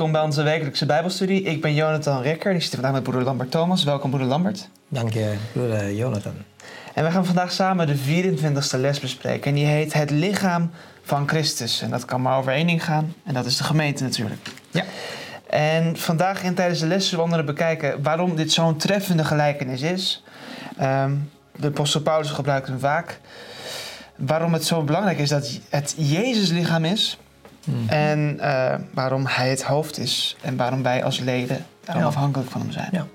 Welkom bij onze wekelijkse Bijbelstudie. Ik ben Jonathan Rekker en ik zit vandaag met broeder Lambert Thomas. Welkom, broeder Lambert. Dank je, broeder Jonathan. En we gaan vandaag samen de 24e les bespreken. En die heet Het lichaam van Christus. En dat kan maar over één ding gaan, en dat is de gemeente natuurlijk. Ja. En vandaag in tijdens de les zullen we bekijken waarom dit zo'n treffende gelijkenis is. Ehm, de apostel Paulus gebruikt hem vaak. Waarom het zo belangrijk is dat het Jezus lichaam is. Mhm. En eh, waarom hij het hoofd is. En waarom wij als leden daarom Ja. afhankelijk van hem zijn. Ja.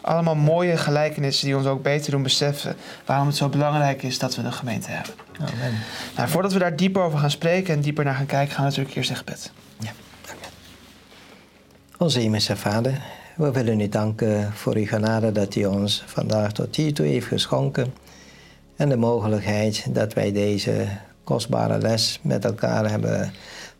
Allemaal mooie gelijkenissen die ons ook beter doen beseffen waarom het zo belangrijk is dat we een gemeente hebben. Amen. Nou, voordat we daar dieper over gaan spreken en dieper naar gaan kijken, gaan we natuurlijk eerst echt bed. Ja. Onze hemelse Vader, we willen u danken voor uw genade dat u ons vandaag tot hiertoe heeft geschonken. En de mogelijkheid dat wij deze kostbare les met elkaar hebben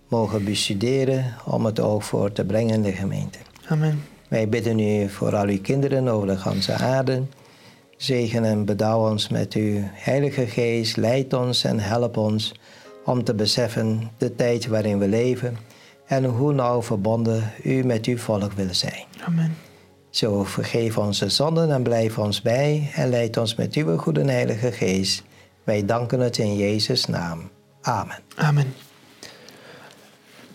mogen bestuderen om het ook voor te brengen in de gemeente. Amen. Wij bidden u voor al uw kinderen over de ganse aarde. Zegen en bedouw ons met uw Heilige Geest. Leid ons en help ons om te beseffen de tijd waarin we leven en hoe nauw verbonden u met uw volk wil zijn. Amen. Zo vergeef onze zonden en blijf ons bij en leid ons met uw goede Heilige Geest. Wij danken het in Jezus' naam. Amen. Amen.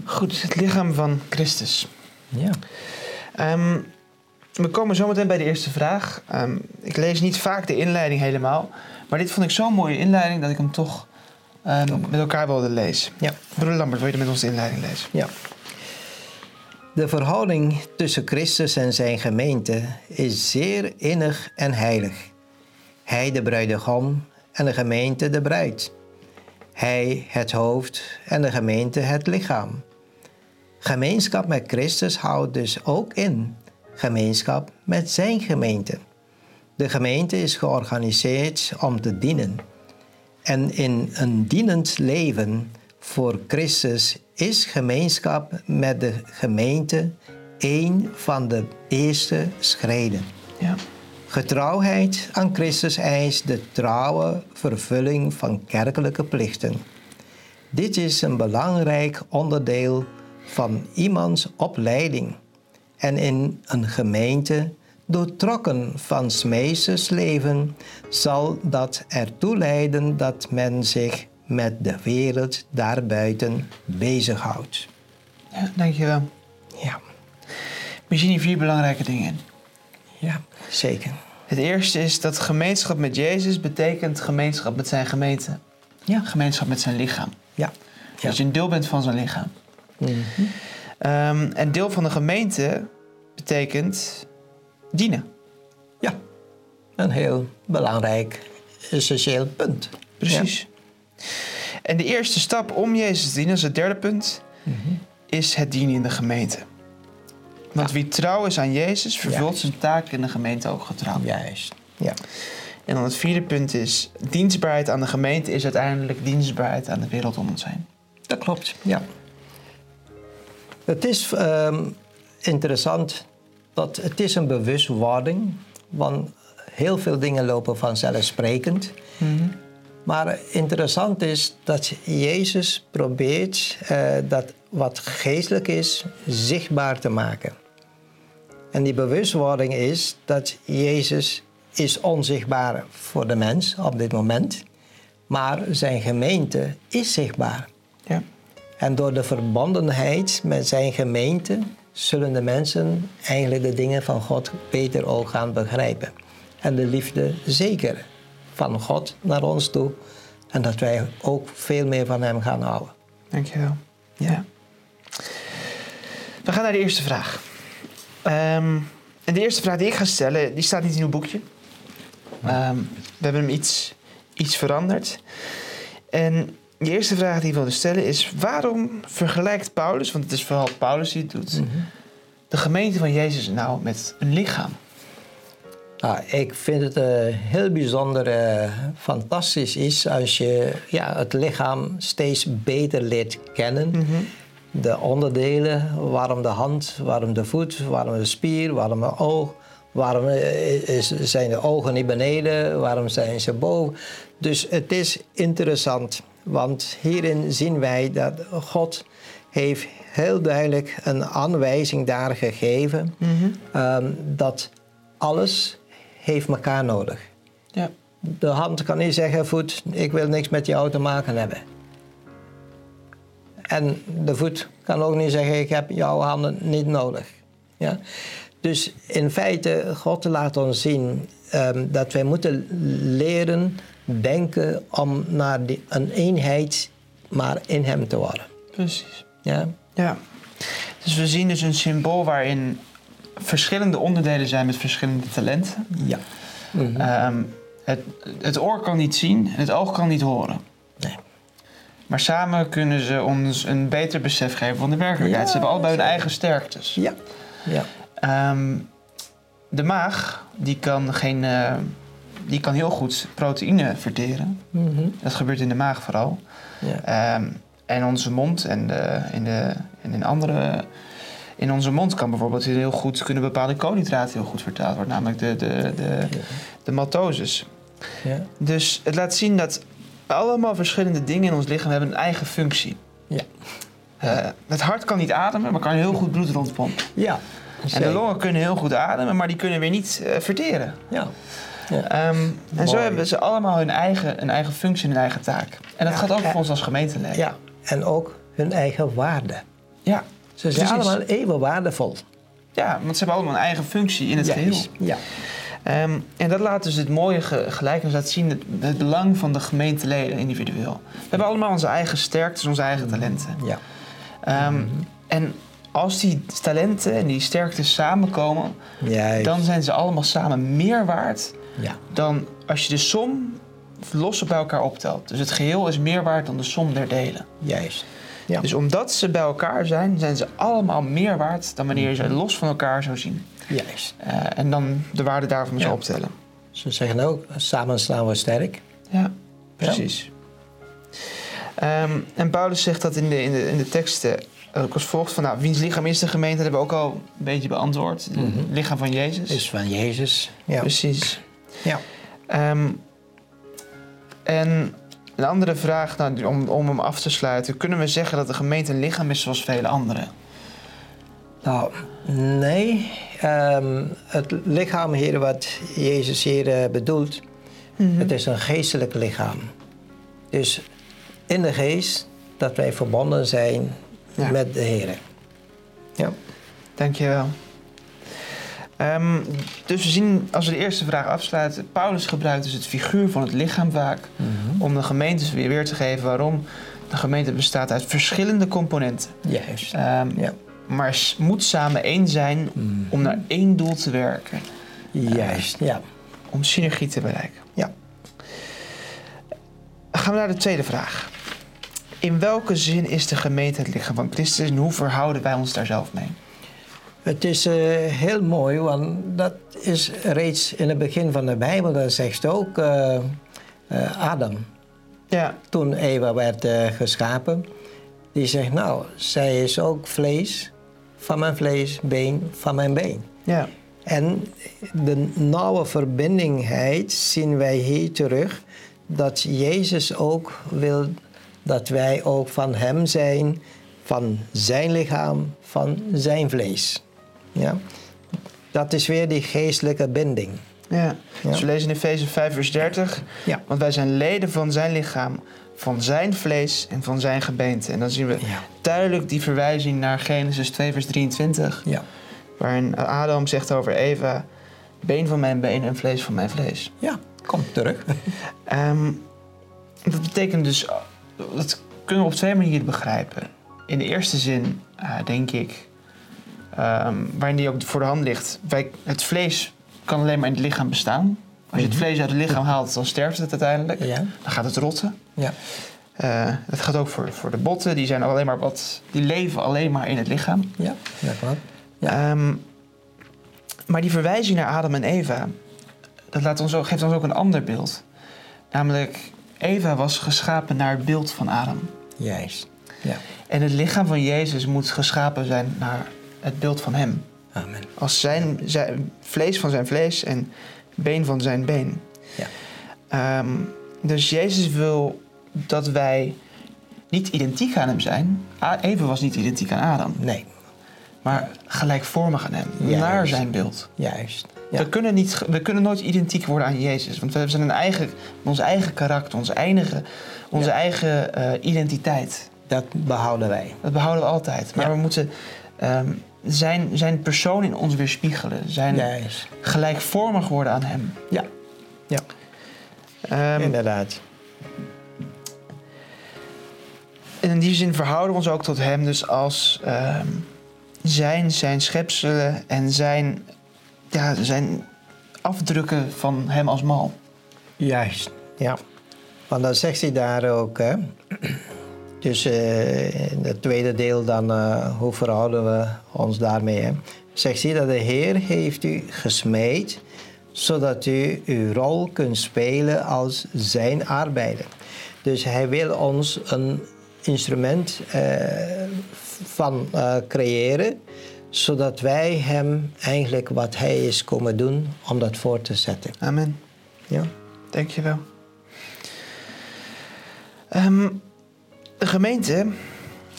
Goed, het lichaam van Christus. Ja. Ehm, we komen zometeen bij de eerste vraag. Ehm, ik lees niet vaak de inleiding helemaal, maar dit vond ik zo'n mooie inleiding dat ik hem toch ehm, met elkaar wilde lezen. Ja. Broeder Lambert, wil je met ons de inleiding lezen? Ja. De verhouding tussen Christus en zijn gemeente is zeer innig en heilig. Hij de bruidegom en de gemeente de bruid. Hij het hoofd en de gemeente het lichaam. Gemeenschap met Christus houdt dus ook in gemeenschap met zijn gemeente. De gemeente is georganiseerd om te dienen. En in een dienend leven voor Christus is gemeenschap met de gemeente een van de eerste schreden. Ja. Getrouwheid aan Christus eist de trouwe vervulling van kerkelijke plichten. Dit is een belangrijk onderdeel van iemands opleiding en in een gemeente doortrokken van leven zal dat ertoe leiden dat men zich met de wereld daarbuiten bezighoudt. ja, dankjewel. Ja, We zien hier vier belangrijke dingen in. ja, zeker. Het eerste is dat gemeenschap met Jezus betekent gemeenschap met zijn gemeente. Ja, Gemeenschap met zijn lichaam. ja. Dat je een deel bent van zijn lichaam. Ehm, en deel van de gemeente betekent dienen. Ja, een heel belangrijk, essentieel punt. Precies. En de eerste stap om Jezus te dienen, dat is het derde punt, Mhm. is het dienen in de gemeente. Want wie trouw is aan Jezus, vervult Juist. zijn taak in de gemeente ook getrouw. Juist. Ja. En dan het vierde punt is, dienstbaarheid aan de gemeente is uiteindelijk dienstbaarheid aan de wereld om ons heen. Dat klopt, ja. Het is ehm, interessant dat het is een bewustwording, want heel veel dingen lopen vanzelfsprekend. Maar interessant is dat Jezus probeert eh, dat wat geestelijk is zichtbaar te maken. En die bewustwording is dat Jezus is onzichtbaar voor de mens op dit moment, maar zijn gemeente is zichtbaar. Ja. En door de verbondenheid met zijn gemeente zullen de mensen eigenlijk de dingen van God beter ook gaan begrijpen. En de liefde zeker van God naar ons toe. En dat wij ook veel meer van hem gaan houden. Dankjewel. Ja. We gaan naar de eerste vraag. Ehm, en de eerste vraag die ik ga stellen, die staat niet in uw boekje. Ehm, we hebben hem iets, iets veranderd. En de eerste vraag die ik wilde stellen is... waarom vergelijkt Paulus, want het is vooral Paulus die het doet... de gemeente van Jezus nou met een lichaam? Nou, ik vind het eh, heel bijzonder, eh, fantastisch is als je ja, het lichaam steeds beter leert kennen. De onderdelen, waarom de hand, waarom de voet, waarom de spier, waarom het oog. Waarom eh, is, zijn de ogen niet beneden, waarom zijn ze boven. Dus het is interessant, want hierin zien wij dat God heeft heel duidelijk een aanwijzing daar gegeven ehm, dat alles heeft elkaar nodig. Ja. De hand kan niet zeggen, voet, ik wil niks met jou te maken hebben. En de voet kan ook niet zeggen, ik heb jouw handen niet nodig. Ja? Dus in feite, God laat ons zien ehm, dat wij moeten leren denken om naar die, een eenheid maar in hem te worden. Precies. Ja? Ja. Dus we zien dus een symbool waarin verschillende onderdelen zijn met verschillende talenten. Ja. Mhm. Ehm, het, het oor kan niet zien en het oog kan niet horen. Nee. Maar samen kunnen ze ons een beter besef geven van de werkelijkheid. Ja, ze hebben allebei hun eigen sterktes. Ja. Ja. Ehm, de maag die kan, geen, eh, die kan heel goed proteïne verteren. Mhm. Dat gebeurt in de maag vooral. ja. Ehm, en onze mond en, de, in, de, en in andere... In onze mond kan bijvoorbeeld heel goed, kunnen bepaalde koolhydraten heel goed vertaald worden. Namelijk de, de, de, de maltoses. ja. Dus het laat zien dat allemaal verschillende dingen in ons lichaam hebben een eigen functie. Ja. Eh, het hart kan niet ademen, maar kan heel goed bloed rondpompen. Ja. En de longen kunnen heel goed ademen, maar die kunnen weer niet eh, verteren. Ja. Ja. Ehm, en zo hebben ze allemaal hun eigen, een eigen functie en hun eigen taak. En dat Ja, gaat ook ja. voor ons als gemeenteleven. Ja, en ook hun eigen waarde. Ja, Ze zijn Precies. allemaal even waardevol. ja, want ze hebben allemaal een eigen functie in het geheel. Ja. Ehm, en dat laat dus het mooie ge- gelijkenis laten zien, het, het belang van de gemeenteleden individueel. We hebben allemaal onze eigen sterktes, onze eigen talenten. Ja. Ehm, En als die talenten en die sterktes samenkomen, Juist. dan zijn ze allemaal samen meer waard Ja. dan als je de som los bij elkaar optelt. Dus het geheel is meer waard dan de som der delen. Juist. Ja. Dus omdat ze bij elkaar zijn, zijn ze allemaal meer waard dan wanneer je ze los van elkaar zou zien. Juist. Eh, en dan de waarde daarvan Ja. optellen. Ze zeggen ook, samen staan we sterk. Ja, precies. Ehm, en Paulus zegt dat in de, in de, in de teksten ook als volgt van, nou, wiens lichaam is de gemeente, dat hebben we ook al een beetje beantwoord. Het Mhm. lichaam van Jezus. Is van Jezus. Ja. Precies. Ja. Ehm, en een andere vraag, nou, om, om hem af te sluiten. Kunnen we zeggen dat de gemeente een lichaam is zoals vele anderen? Nou, nee. Ehm, het lichaam hier, wat Jezus hier eh, bedoelt, het is een geestelijk lichaam. Dus in de geest dat wij verbonden zijn Ja. met de Heer. Ja. Dankjewel. Ehm dus we zien, als we de eerste vraag afsluiten... Paulus gebruikt dus het figuur van het lichaam vaak... om de gemeentes weer weer te geven waarom de gemeente bestaat uit verschillende componenten. Juist. Ehm, Ja. Maar moet samen één zijn om naar één doel te werken. Juist, ja. Om synergie te bereiken. Ja. Gaan we naar de tweede vraag. In welke zin is de gemeente het lichaam van Christus en hoe verhouden wij ons daar zelf mee? Het is eh, heel mooi, want dat is reeds in het begin van de Bijbel, dat zegt ook eh, eh, Adam. Ja, Toen Eva werd geschapen, die zegt, nou, zij is ook vlees van mijn vlees, been van mijn been. ja, En de nauwe verbindingheid zien wij hier terug, dat Jezus ook wil dat wij ook van Hem zijn, van Zijn lichaam, van Zijn vlees. Ja? Dat is weer die geestelijke binding. ja. Ja. Dus we lezen in Efeze 5 vers 30. Ja. Want wij zijn leden van zijn lichaam, van zijn vlees en van zijn gebeente. En dan zien we Ja. duidelijk die verwijzing naar Genesis 2 vers 23. Ja. Waarin Adam zegt over Eva, been van mijn been en vlees van mijn vlees. Ja, kom terug. Ehm, dat betekent dus, dat kunnen we op twee manieren begrijpen. In de eerste zin, eh, denk ik, ehm, waarin die ook voor de hand ligt. Wij, het vlees kan alleen maar in het lichaam bestaan. Als je het vlees uit het lichaam haalt, dan sterft het uiteindelijk. Ja. Dan gaat het rotten. Ja. Eh, dat gaat ook voor, voor de botten. Die, zijn alleen maar wat, die leven alleen maar in het lichaam. Ja, klopt. Ja. Ehm, maar die verwijzing naar Adam en Eva, dat laat ons ook, geeft ons ook een ander beeld. Namelijk, Eva was geschapen naar het beeld van Adam. Juist. Ja. En het lichaam van Jezus moet geschapen zijn naar het beeld van hem. Amen. Als zijn, zijn vlees van zijn vlees en been van zijn been. Ja. Ehm, dus Jezus wil dat wij niet identiek aan hem zijn. Eva was niet identiek aan Adam, Nee, maar gelijkvormig aan hem, Juist. naar zijn beeld. juist. Ja. We, kunnen niet, we kunnen nooit identiek worden aan Jezus, want we zijn een eigen, ons eigen karakter, onze eigen, onze Ja. eigen eh, identiteit. Dat behouden wij. Dat behouden we altijd. Maar Ja. we moeten ehm, zijn, zijn persoon in ons weerspiegelen, zijn Juist. gelijkvormig worden aan hem. Ja. Ja, Ehm, inderdaad. En in die zin verhouden we ons ook tot hem dus als ehm, zijn, zijn schepselen en zijn, ja, zijn afdrukken van hem als mal. Juist, ja. Want dan zegt hij daar ook, hè. Dus eh, in het tweede deel dan, eh, hoe verhouden we ons daarmee, hè? Zegt hij dat de Heer heeft u gesmeed, zodat u uw rol kunt spelen als zijn arbeider. Dus hij wil ons een instrument eh, van creëren, zodat wij hem eigenlijk wat hij is komen doen, om dat voor te zetten. Amen. Ja. Dankjewel. Ehm de gemeente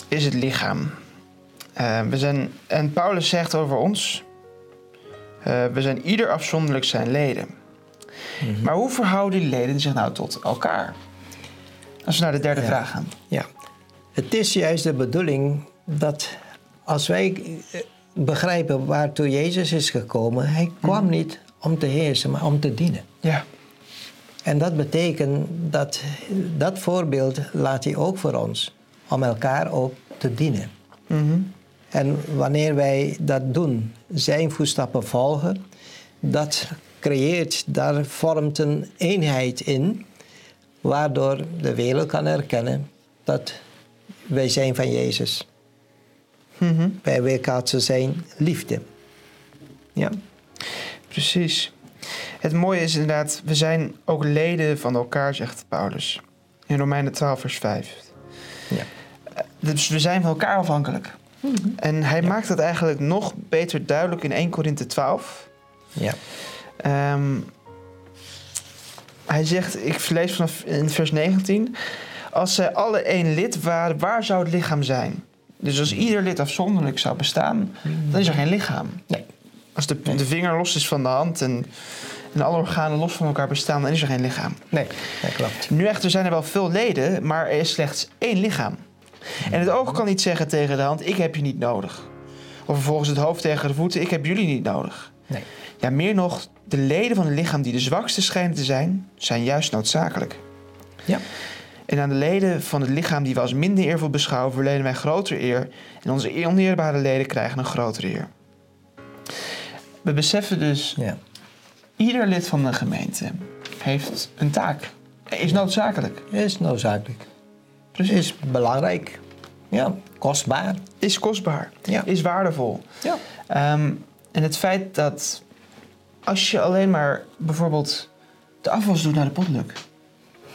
is het lichaam. Eh, we zijn, en Paulus zegt over ons: eh, we zijn ieder afzonderlijk zijn leden. Maar hoe verhouden die leden zich nou tot elkaar? Als we naar de derde Ja. vraag gaan. Ja, het is juist de bedoeling dat als wij eh, begrijpen waartoe Jezus is gekomen, hij kwam niet om te heersen, maar om te dienen. Ja. En dat betekent dat dat voorbeeld laat hij ook voor ons, om elkaar ook te dienen. Mhm. En wanneer wij dat doen, zijn voetstappen volgen, dat creëert, daar vormt een eenheid in, waardoor de wereld kan erkennen dat wij zijn van Jezus. Mhm. Wij weerkaatsen zijn liefde. Ja, Precies. Het mooie is inderdaad, we zijn ook leden van elkaar, zegt Paulus. In Romeinen 12, vers 5. ja. Dus we zijn van elkaar afhankelijk. En hij maakt dat eigenlijk nog beter duidelijk in 1 Korinthe 12. ja. Ehm, hij zegt, ik lees vanaf in vers 19. Als zij alle één lid waren, waar zou het lichaam zijn? Dus als ieder lid afzonderlijk zou bestaan, dan is er geen lichaam. Nee. Als de, de vinger los is van de hand en, en alle organen los van elkaar bestaan, dan is er geen lichaam. Nee, dat klopt. Nu echter zijn er wel veel leden, maar er is slechts één lichaam. En het oog kan niet zeggen tegen de hand, ik heb je niet nodig. Of vervolgens het hoofd tegen de voeten, ik heb jullie niet nodig. Nee. Ja, meer nog, de leden van het lichaam die de zwakste schijnen te zijn, zijn juist noodzakelijk. Ja. En aan de leden van het lichaam die we als minder eervol beschouwen, verlenen wij grotere eer. En onze oneerbare leden krijgen een grotere eer. We beseffen dus, Ja. Ieder lid van de gemeente heeft een taak. Is noodzakelijk. Is noodzakelijk. Precies. Is belangrijk. Ja, kostbaar. Is kostbaar. Ja. Is waardevol. Ja. Ehm, en het feit dat als je alleen maar bijvoorbeeld de afwas doet naar de potluck.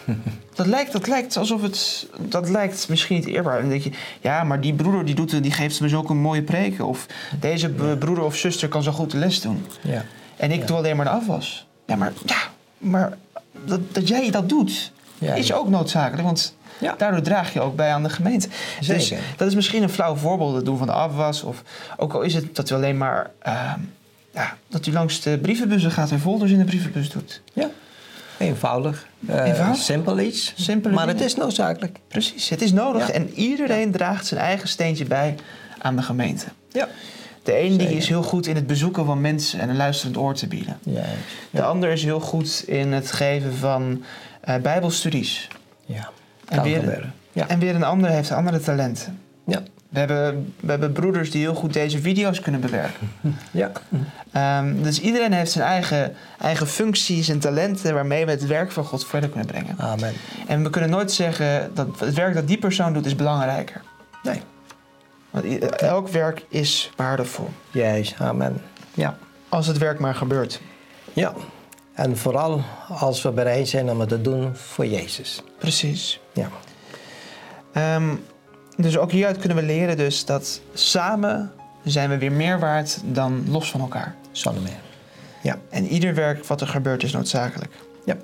dat, lijkt, dat lijkt alsof het. Dat lijkt misschien niet eerbaar. En dan denk je, ja, maar die broeder die, doet, die geeft me zulke mooie preken. Of deze broeder of zuster kan zo goed de les doen. Ja. En ik doe alleen maar de afwas. Ja, maar, ja, maar dat, dat jij dat doet, is ook noodzakelijk. Want Ja. daardoor draag je ook bij aan de gemeente. Dus Zeker. dat is misschien een flauw voorbeeld, het doen van de afwas. Of ook al is het dat u alleen maar... ehm, ja, dat u langs de brievenbussen gaat en folders in de brievenbus doet. Ja. Eenvoudig. Eh, Eenvoudig? Simpel iets. Maar het is noodzakelijk. Precies, het is nodig. Ja. En iedereen draagt zijn eigen steentje bij aan de gemeente. Ja. De een die is heel goed in het bezoeken van mensen en een luisterend oor te bieden. Juist. De ander is heel goed in het geven van eh, bijbelstudies. Ja. En weer. Ja. en weer een ander heeft andere talenten. Ja. We hebben, we hebben broeders die heel goed deze video's kunnen bewerken. Ja. Ehm, dus iedereen heeft zijn eigen, eigen functies en talenten waarmee we het werk van God verder kunnen brengen. Amen. En we kunnen nooit zeggen dat het werk dat die persoon doet is belangrijker. Nee. Want i- elk werk is waardevol. Juist. Amen. Ja. Als het werk maar gebeurt. Ja. En vooral als we bereid zijn om het te doen voor Jezus. Precies. Ja. Ehm, dus ook hieruit kunnen we leren dus dat samen zijn we weer meer waard dan los van elkaar. Zonder meer. Ja. En ieder werk wat er gebeurt is noodzakelijk. Ja.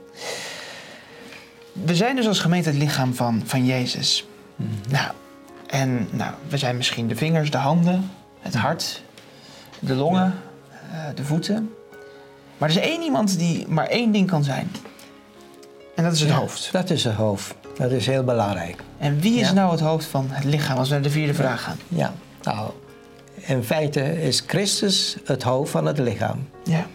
We zijn dus als gemeente het lichaam van, van Jezus. Nou, en nou, we zijn misschien de vingers, de handen, het hart, de longen, eh, de voeten. Maar er is één iemand die maar één ding kan zijn. En dat is het Ja, hoofd. Dat is het hoofd. Dat is heel belangrijk. En wie is Ja. nou het hoofd van het lichaam als we naar de vierde vraag gaan? Ja, nou, in feite is Christus het hoofd van het lichaam. Ja,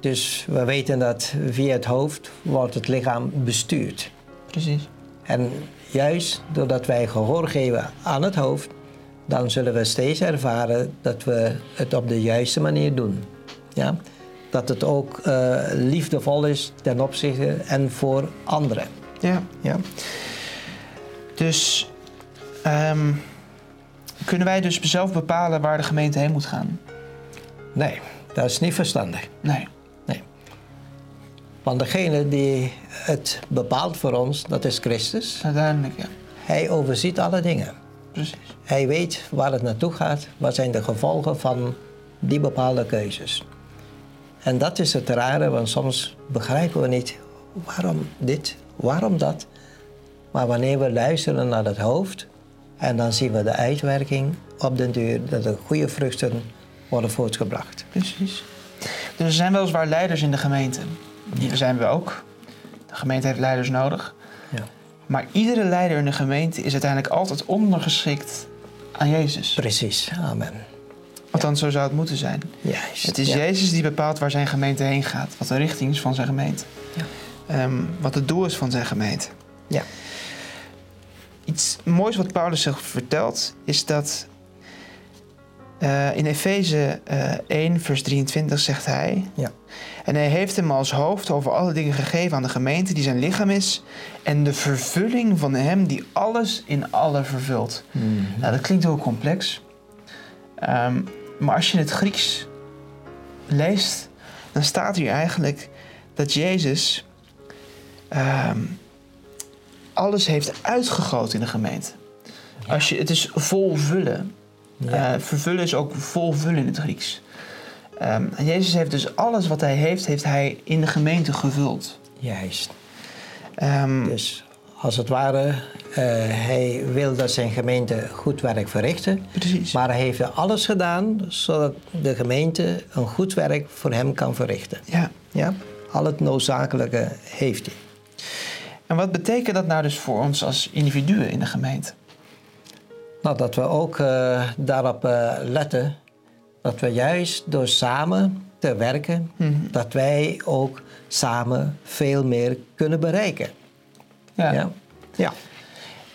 Dus we weten dat via het hoofd wordt het lichaam bestuurd. precies. En juist doordat wij gehoor geven aan het hoofd, dan zullen we steeds ervaren dat we het op de juiste manier doen. Ja? Dat het ook eh, liefdevol is ten opzichte en voor anderen. Ja. Ja? Dus ehm, kunnen wij dus zelf bepalen waar de gemeente heen moet gaan? Nee, dat is niet verstandig. Nee. Want degene die het bepaalt voor ons, dat is Christus. Uiteindelijk, ja. Hij overziet alle dingen. Precies. Hij weet waar het naartoe gaat, wat zijn de gevolgen van die bepaalde keuzes. En dat is het rare, want soms begrijpen we niet waarom dit, waarom dat. Maar wanneer we luisteren naar het hoofd en dan zien we de uitwerking op den duur dat er goede vruchten worden voortgebracht. Precies. Dus er zijn weliswaar leiders in de gemeente. Die zijn we ook. De gemeente heeft leiders nodig. Ja. Maar iedere leider in de gemeente is uiteindelijk altijd ondergeschikt aan Jezus. Precies, amen. Althans, zo zou het moeten zijn. Juist. Het is ja. Jezus die bepaalt waar zijn gemeente heen gaat. Wat de richting is van zijn gemeente. Ja. Ehm, wat het doel is van zijn gemeente. Ja. Iets moois wat Paulus zich vertelt is dat eh, in Efeze eh 1, vers 23 zegt hij: Ja. En hij heeft hem als hoofd over alle dingen gegeven aan de gemeente die zijn lichaam is. En de vervulling van hem die alles in alle vervult. Mhm. Nou, dat klinkt heel complex. Ehm, maar als je het Grieks leest, dan staat hier eigenlijk dat Jezus ehm, alles heeft uitgegoten in de gemeente. Als je, het is vol vullen. Ja. Eh, vervullen is ook vol vullen in het Grieks. Ehm, Jezus heeft dus alles wat hij heeft, heeft hij in de gemeente gevuld. Juist. Ehm, Dus als het ware, eh, hij wil dat zijn gemeente goed werk verrichten. precies. Maar hij heeft alles gedaan zodat de gemeente een goed werk voor hem kan verrichten. ja. Ja? Al het noodzakelijke heeft hij. En wat betekent dat nou dus voor ons als individuen in de gemeente? Nou, dat we ook eh, daarop eh, letten dat we juist door samen te werken, Mhm. dat wij ook samen veel meer kunnen bereiken. Ja. Ja. ja.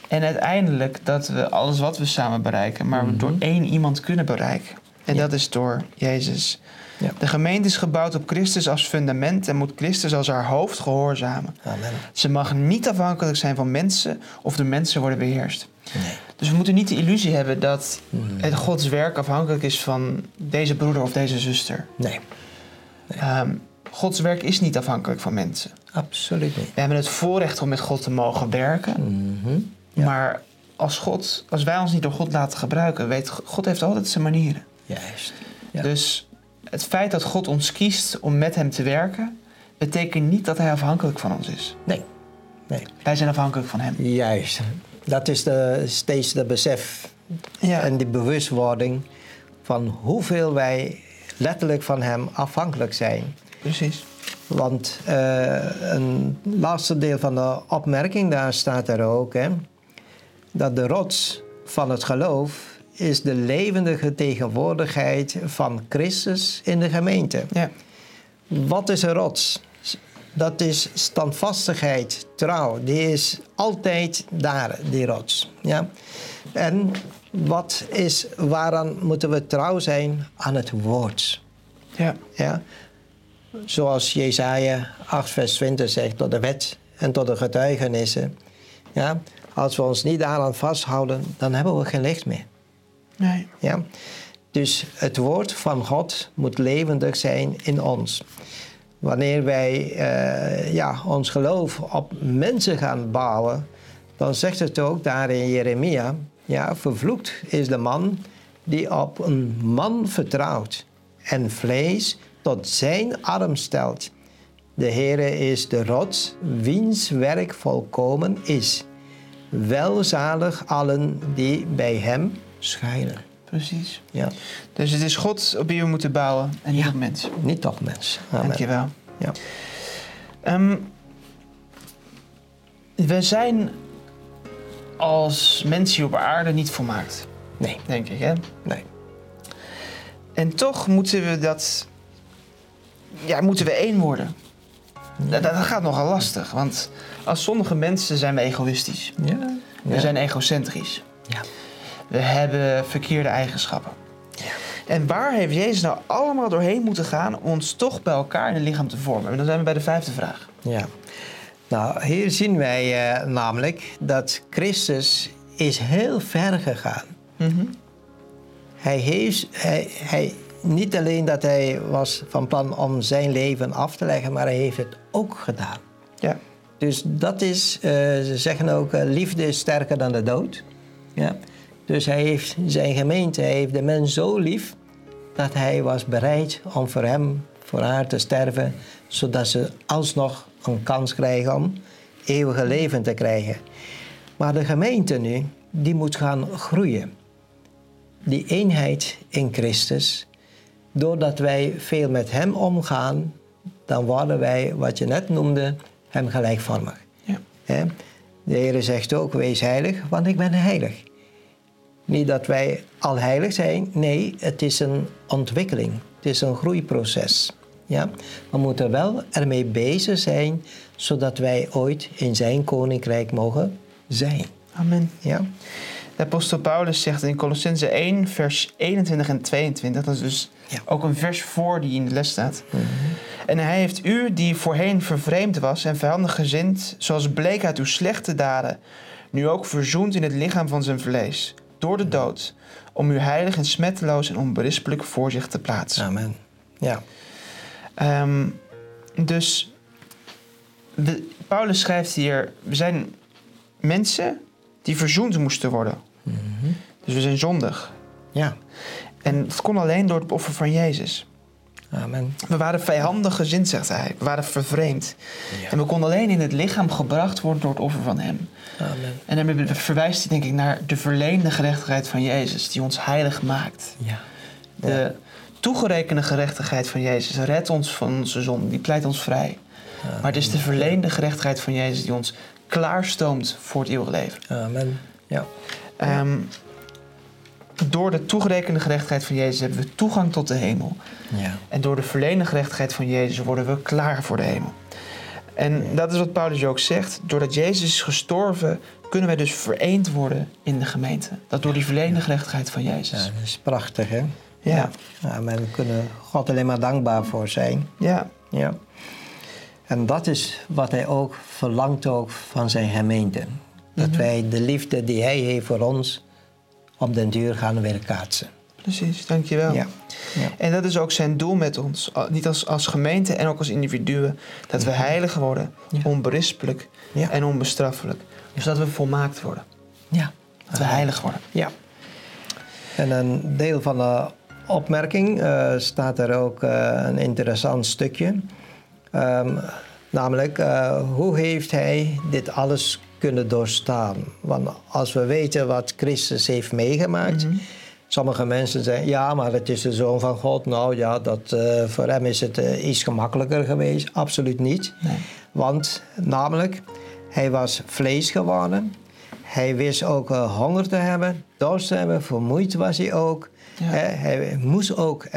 En uiteindelijk dat we alles wat we samen bereiken, maar we door één iemand kunnen bereiken. En Ja. dat is door Jezus. Ja. De gemeente is gebouwd op Christus als fundament en moet Christus als haar hoofd gehoorzamen. Amen. Ze mag niet afhankelijk zijn van mensen of de mensen worden beheerst. Nee. Dus we moeten niet de illusie hebben dat Mhm. het Gods werk afhankelijk is van deze broeder of deze zuster. Nee, Ehm, Gods werk is niet afhankelijk van mensen. absoluut niet. We hebben het voorrecht om met God te mogen werken. Mhm. Ja. Maar als, God, als wij ons niet door God laten gebruiken, weet God, God heeft altijd zijn manieren. Juist. Ja. Dus het feit dat God ons kiest om met hem te werken, betekent niet dat hij afhankelijk van ons is. Nee. Nee. Wij zijn afhankelijk van hem. Juist. Dat is de, steeds de besef Ja, en die bewustwording van hoeveel wij letterlijk van hem afhankelijk zijn. precies. Want eh, een laatste deel van de opmerking, daar staat er ook, hè, dat de rots van het geloof is de levendige tegenwoordigheid van Christus in de gemeente. Ja, Wat is een rots? Dat is standvastigheid, trouw. Die is altijd daar, die rots. Ja? En wat is, waaraan moeten we trouw zijn? Aan het woord. ja, Ja? Zoals Jesaja 8 vers 20 zegt, tot de wet en tot de getuigenissen. Ja? Als we ons niet daaraan vasthouden, dan hebben we geen licht meer. nee. Ja? Dus het woord van God moet levendig zijn in ons. Wanneer wij eh, ja, ons geloof op mensen gaan bouwen, dan zegt het ook daar in Jeremia: ja, vervloekt is de man die op een man vertrouwt en vlees tot zijn arm stelt. De Heere is de rots, wiens werk volkomen is. welzalig allen die bij hem schuilen. Precies. Ja, Dus het is God op wie we moeten bouwen en niet Ja. op mensen. niet op mens. Amen. Dankjewel. Ja. Ehm, we zijn als mensen hier op aarde niet volmaakt, Nee, denk ik. Hè? nee. En toch moeten we dat. Ja, moeten we één worden. Dat, dat gaat nogal lastig, want als sommige mensen zijn we egoïstisch. Ja. We zijn egocentrisch. Ja. We hebben verkeerde eigenschappen. En waar heeft Jezus nou allemaal doorheen moeten gaan om ons toch bij elkaar in het lichaam te vormen? En dan zijn we bij de vijfde vraag. Ja. Nou, hier zien wij eh, namelijk dat Christus is heel ver gegaan. Hij heeft, hij, hij, niet alleen dat hij was van plan om zijn leven af te leggen, maar hij heeft het ook gedaan. Ja. Dus dat is, eh, ze zeggen ook, eh, liefde is sterker dan de dood. Ja. Dus hij heeft zijn gemeente, hij heeft de mens zo lief dat hij was bereid om voor hem, voor haar te sterven, zodat ze alsnog een kans krijgen om eeuwige leven te krijgen. Maar de gemeente nu, die moet gaan groeien. Die eenheid in Christus, doordat wij veel met hem omgaan, dan worden wij, wat je net noemde, hem gelijkvormig. Ja. De Heer zegt ook, wees heilig, want ik ben heilig. Niet dat wij al heilig zijn, nee, het is een ontwikkeling. Het is een groeiproces. Ja? We moeten wel ermee bezig zijn, zodat wij ooit in zijn koninkrijk mogen zijn. Amen. Ja? De apostel Paulus zegt in Colossense 1, vers 21 en 22, dat is dus Ja. ook een vers voor die in de les staat. En hij heeft u, die voorheen vervreemd was en vijandig gezind, zoals bleek uit uw slechte daden, nu ook verzoend in het lichaam van zijn vlees, door de dood, om u heilig en smetteloos en onberispelijk voor zich te plaatsen. Amen. Ja. Ehm, dus de- Paulus schrijft hier: we zijn mensen die verzoend moesten worden. Dus we zijn zondig. Ja. En het kon alleen door het offer van Jezus. Amen. We waren vijandig gezind, zegt hij. We waren vervreemd. En we konden alleen in het lichaam gebracht worden door het offer van Hem. Amen. En daarmee verwijst hij denk ik naar de verleende gerechtigheid van Jezus, die ons heilig maakt. Ja. De toegerekende gerechtigheid van Jezus redt ons van onze zonde, die pleit ons vrij. Maar het is de verleende gerechtigheid van Jezus die ons klaarstoomt voor het eeuwige leven. Amen. Ja. Ehm, door de toegerekende gerechtigheid van Jezus hebben we toegang tot de hemel. Ja. En door de verleende gerechtigheid van Jezus worden we klaar voor de hemel. En dat is wat Paulus ook zegt. Doordat Jezus is gestorven, kunnen wij dus vereend worden in de gemeente. Dat door die verleende gerechtigheid van Ja, Jezus. dat is prachtig, hè? Ja, Amen. We kunnen God alleen maar dankbaar voor zijn. ja, Ja. En dat is wat hij ook verlangt ook van zijn gemeente. Dat wij de liefde die hij heeft voor ons op den duur gaan weerkaatsen. precies. Dankjewel. Ja. Ja. En dat is ook zijn doel met ons. Niet als, als gemeente en ook als individuen. Dat we heilig worden, Ja. onberispelijk Ja. en onbestraffelijk. Dus dat we volmaakt worden. Ja. Dat we heilig worden. Ja. En een deel van de opmerking eh, staat er ook eh, een interessant stukje. Ehm, namelijk, eh, hoe heeft hij dit alles kunnen doorstaan? Want als we weten wat Christus heeft meegemaakt. Sommige mensen zeggen, ja, maar het is de zoon van God. Nou ja, dat, eh, voor hem is het eh, iets gemakkelijker geweest. Absoluut niet. Nee. Want namelijk, hij was vlees geworden. Hij wist ook eh, honger te hebben, dorst te hebben, vermoeid was hij ook. Ja. Hij moest ook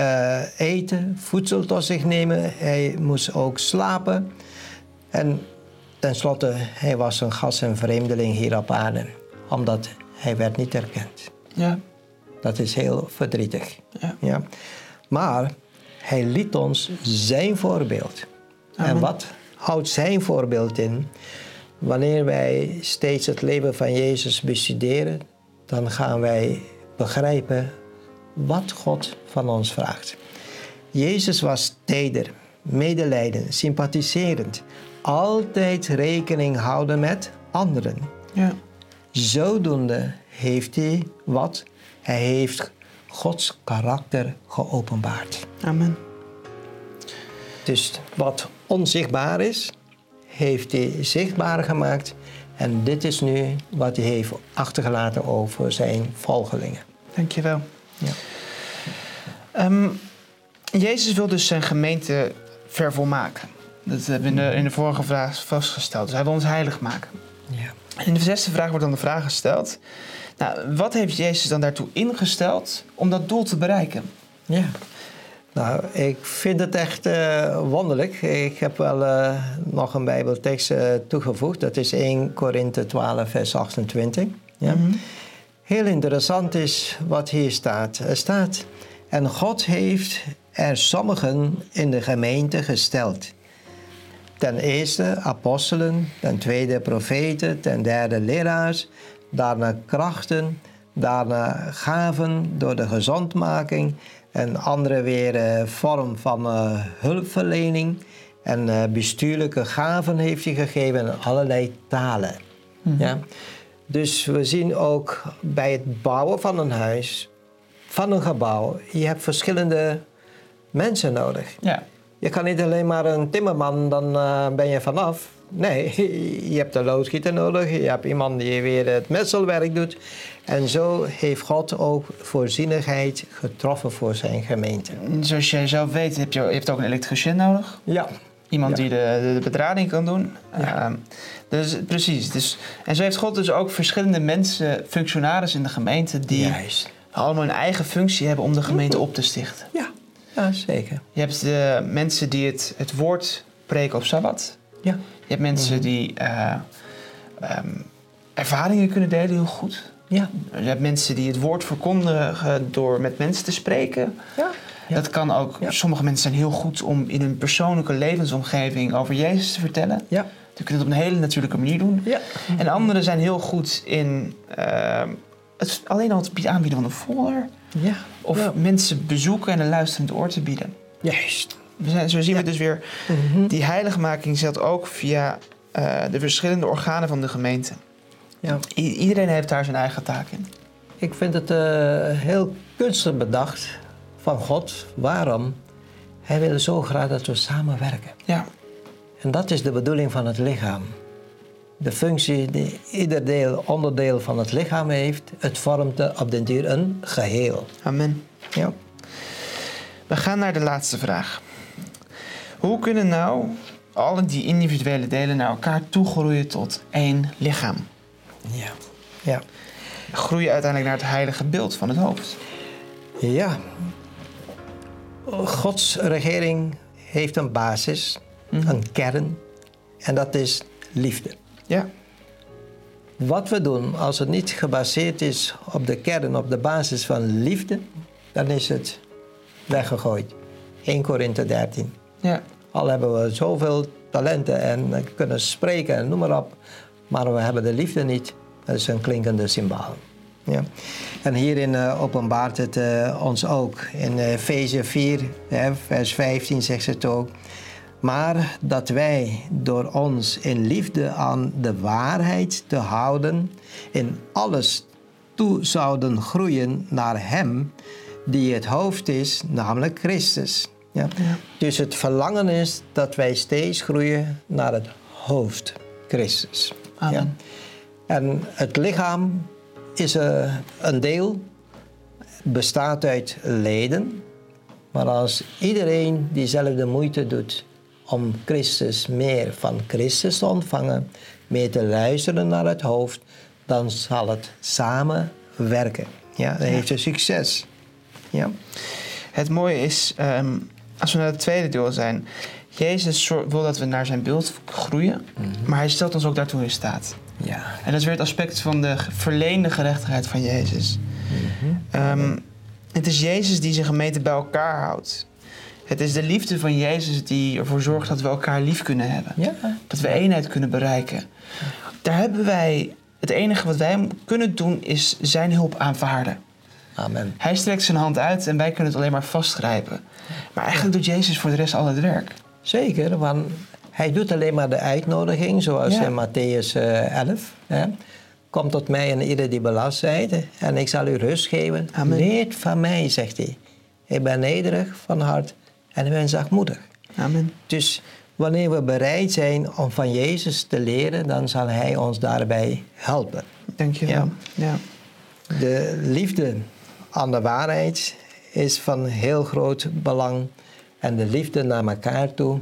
eten, voedsel tot zich nemen. Hij moest ook slapen. En tenslotte, hij was een gast en vreemdeling hier op aarde. Omdat hij werd niet erkend. Ja, Dat is heel verdrietig. ja. Ja. Maar hij liet ons zijn voorbeeld. En wat houdt zijn voorbeeld in? Wanneer wij steeds het leven van Jezus bestuderen, dan gaan wij begrijpen wat God van ons vraagt. Jezus was teder, medelijdend, sympathiserend, altijd rekening houden met anderen. ja. Zodoende heeft hij wat? Hij heeft Gods karakter geopenbaard. Amen. Dus wat onzichtbaar is, heeft hij zichtbaar gemaakt. En dit is nu wat hij heeft achtergelaten over zijn volgelingen. Dankjewel. Ja. Ehm, Jezus wil dus zijn gemeente vervolmaken. Dat hebben we in de, in de vorige vraag vastgesteld. Dus hij wil ons heilig maken. Ja. In de zesde vraag wordt dan de vraag gesteld... Nou, wat heeft Jezus dan daartoe ingesteld om dat doel te bereiken? Ja. Nou, ik vind het echt eh, wonderlijk. Ik heb wel eh, nog een Bijbeltekst eh, toegevoegd. Dat is 1 Korinthe 12, vers 28. Ja. Mhm. Heel interessant is wat hier staat. Er staat, en God heeft er sommigen in de gemeente gesteld. Ten eerste apostelen, ten tweede profeten, ten derde leraars, daarna krachten, daarna gaven door de gezondmaking en andere weer eh, vorm van eh, hulpverlening. En eh, bestuurlijke gaven heeft hij gegeven en allerlei talen. Ja? Dus we zien ook bij het bouwen van een huis, van een gebouw, je hebt verschillende mensen nodig. Ja. Je kan niet alleen maar een timmerman, dan eh, ben je vanaf. Nee, je hebt een loodgieter nodig, je hebt iemand die weer het metselwerk doet. En zo heeft God ook voorzienigheid getroffen voor zijn gemeente. Zoals jij zelf weet, heb je, je hebt ook een elektricien nodig. Ja, Iemand Ja. die de, de, de bedrading kan doen. Ja. Ehm, dus precies. Dus, en zo heeft God dus ook verschillende mensen, functionarissen in de gemeente, die juist. allemaal een eigen functie hebben om de gemeente op te stichten. Ja, ja zeker. Je hebt de mensen die het, het woord preken op Sabbat. Ja, Je hebt mensen die eh, ehm, ervaringen kunnen delen heel goed. ja, Je hebt mensen die het woord verkondigen door met mensen te spreken. ja. Ja. Dat kan ook. Ja. Sommige mensen zijn heel goed om in hun persoonlijke levensomgeving over Jezus te vertellen. Ja, Die kunnen het op een hele natuurlijke manier doen. ja. En anderen zijn heel goed in ehm, het, alleen al het aanbieden van een folder. ja. Of Ja. mensen bezoeken en een luisterend oor te bieden. Juist. We zijn, zo zien we dus weer, Mhm. die heiligmaking zit ook via eh, de verschillende organen van de gemeente. Ja. I- iedereen heeft daar zijn eigen taak in. Ik vind het eh, heel kunstig bedacht van God. Waarom? Hij wil zo graag dat we samenwerken. Ja, En dat is de bedoeling van het lichaam. De functie die ieder deel, onderdeel van het lichaam heeft, het vormt op den duur een geheel. amen. Ja. We gaan naar de laatste vraag. Hoe kunnen nou alle die individuele delen naar elkaar toegroeien tot één lichaam? Ja. Ja. Groeien uiteindelijk naar het heilige beeld van het hoofd. Ja. Gods regering heeft een basis, Mhm. een kern, en dat is liefde. Ja, Wat we doen als het niet gebaseerd is op de kern, op de basis van liefde, dan is het weggegooid. 1 Korinthe 13. ja, Al hebben we zoveel talenten en kunnen spreken en noem maar op, maar we hebben de liefde niet. Dat is een klinkende symbool. Ja. En hierin eh, openbaart het eh, ons ook. In eh, Efeze 4, hè, vers 15 zegt het ook. Maar dat wij door ons in liefde aan de waarheid te houden, in alles toe zouden groeien naar Hem die het hoofd is, namelijk Christus. Ja? Dus het verlangen is dat wij steeds groeien naar het hoofd, Christus. Amen. Ja? En het lichaam is eh, een deel, bestaat uit leden. Maar als iedereen diezelfde moeite doet om Christus meer van Christus te ontvangen, meer te luisteren naar het hoofd, dan zal het samen werken. Ja, dan heeft het succes. Ja. het mooie is, ehm, als we naar het tweede deel zijn... Jezus wil dat we naar zijn beeld groeien, maar hij stelt ons ook daartoe in staat. Ja. En dat is weer het aspect van de verleende gerechtigheid van Jezus. Ehm, het is Jezus die zijn gemeente bij elkaar houdt. Het is de liefde van Jezus die ervoor zorgt dat we elkaar lief kunnen hebben. Ja. Dat we eenheid kunnen bereiken. Daar hebben wij, het enige wat wij kunnen doen is zijn hulp aanvaarden. Amen. Hij strekt zijn hand uit en wij kunnen het alleen maar vastgrijpen. Maar eigenlijk doet Jezus voor de rest al het werk. Zeker, want hij doet alleen maar de uitnodiging, zoals Ja. in Matthäus eh, 11. Hè. Kom tot mij en ieder die belast zijt, en ik zal u rust geven. Amen. Leert van mij, zegt hij. Ik ben nederig van hart en ik ben zachtmoedig. Amen. Dus Wanneer we bereid zijn om van Jezus te leren, dan zal Hij ons daarbij helpen. Dankjewel. Ja. Ja. De liefde aan de waarheid is van heel groot belang. En de liefde naar elkaar toe,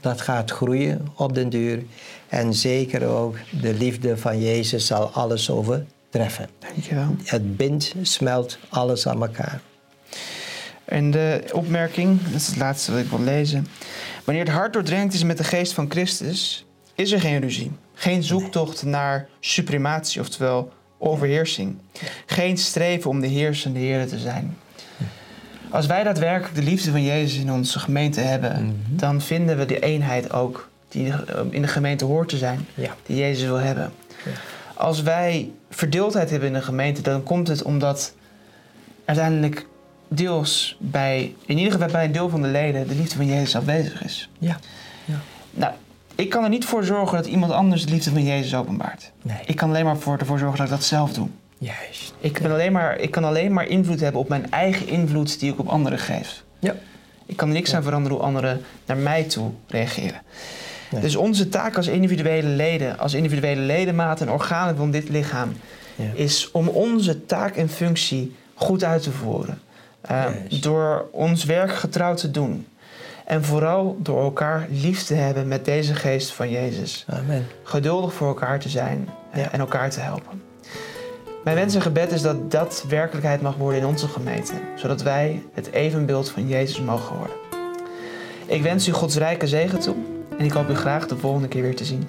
dat gaat groeien op den duur. En zeker ook de liefde van Jezus zal alles overtreffen. Dankjewel. Het bindt, smelt alles aan elkaar. En de opmerking, dat is het laatste wat ik wil lezen. Wanneer het hart doordrenkt is met de geest van Christus, is er geen ruzie. Geen zoektocht naar suprematie, oftewel overheersing. Geen streven om de heersende Heer te zijn. Als wij daadwerkelijk de liefde van Jezus in onze gemeente hebben, dan vinden we de eenheid ook die in de gemeente hoort te zijn, Ja. die Jezus wil hebben. Ja. Als wij verdeeldheid hebben in de gemeente, dan komt het omdat uiteindelijk deels bij, in ieder geval bij een deel van de leden, de liefde van Jezus afwezig is. Ja. Nou, ik kan er niet voor zorgen dat iemand anders de liefde van Jezus openbaart. Nee. Ik kan alleen maar voor, ervoor zorgen dat ik dat zelf doe. Juist. Ik, ben alleen maar, ik kan alleen maar invloed hebben op mijn eigen invloed die ik op anderen geef. Ja. Ik kan er niks aan veranderen hoe anderen naar mij toe reageren. Nee. Dus onze taak als individuele leden, als individuele ledematen en organen van dit lichaam, Ja. is om onze taak en functie goed uit te voeren. Uh, Juist. Door ons werk getrouw te doen. En vooral door elkaar lief te hebben met deze geest van Jezus. Amen. Geduldig voor elkaar te zijn eh, Ja. en elkaar te helpen. Mijn wens en gebed is dat dat werkelijkheid mag worden in onze gemeente. Zodat wij het evenbeeld van Jezus mogen worden. Ik wens u Gods rijke zegen toe. En ik hoop u graag de volgende keer weer te zien.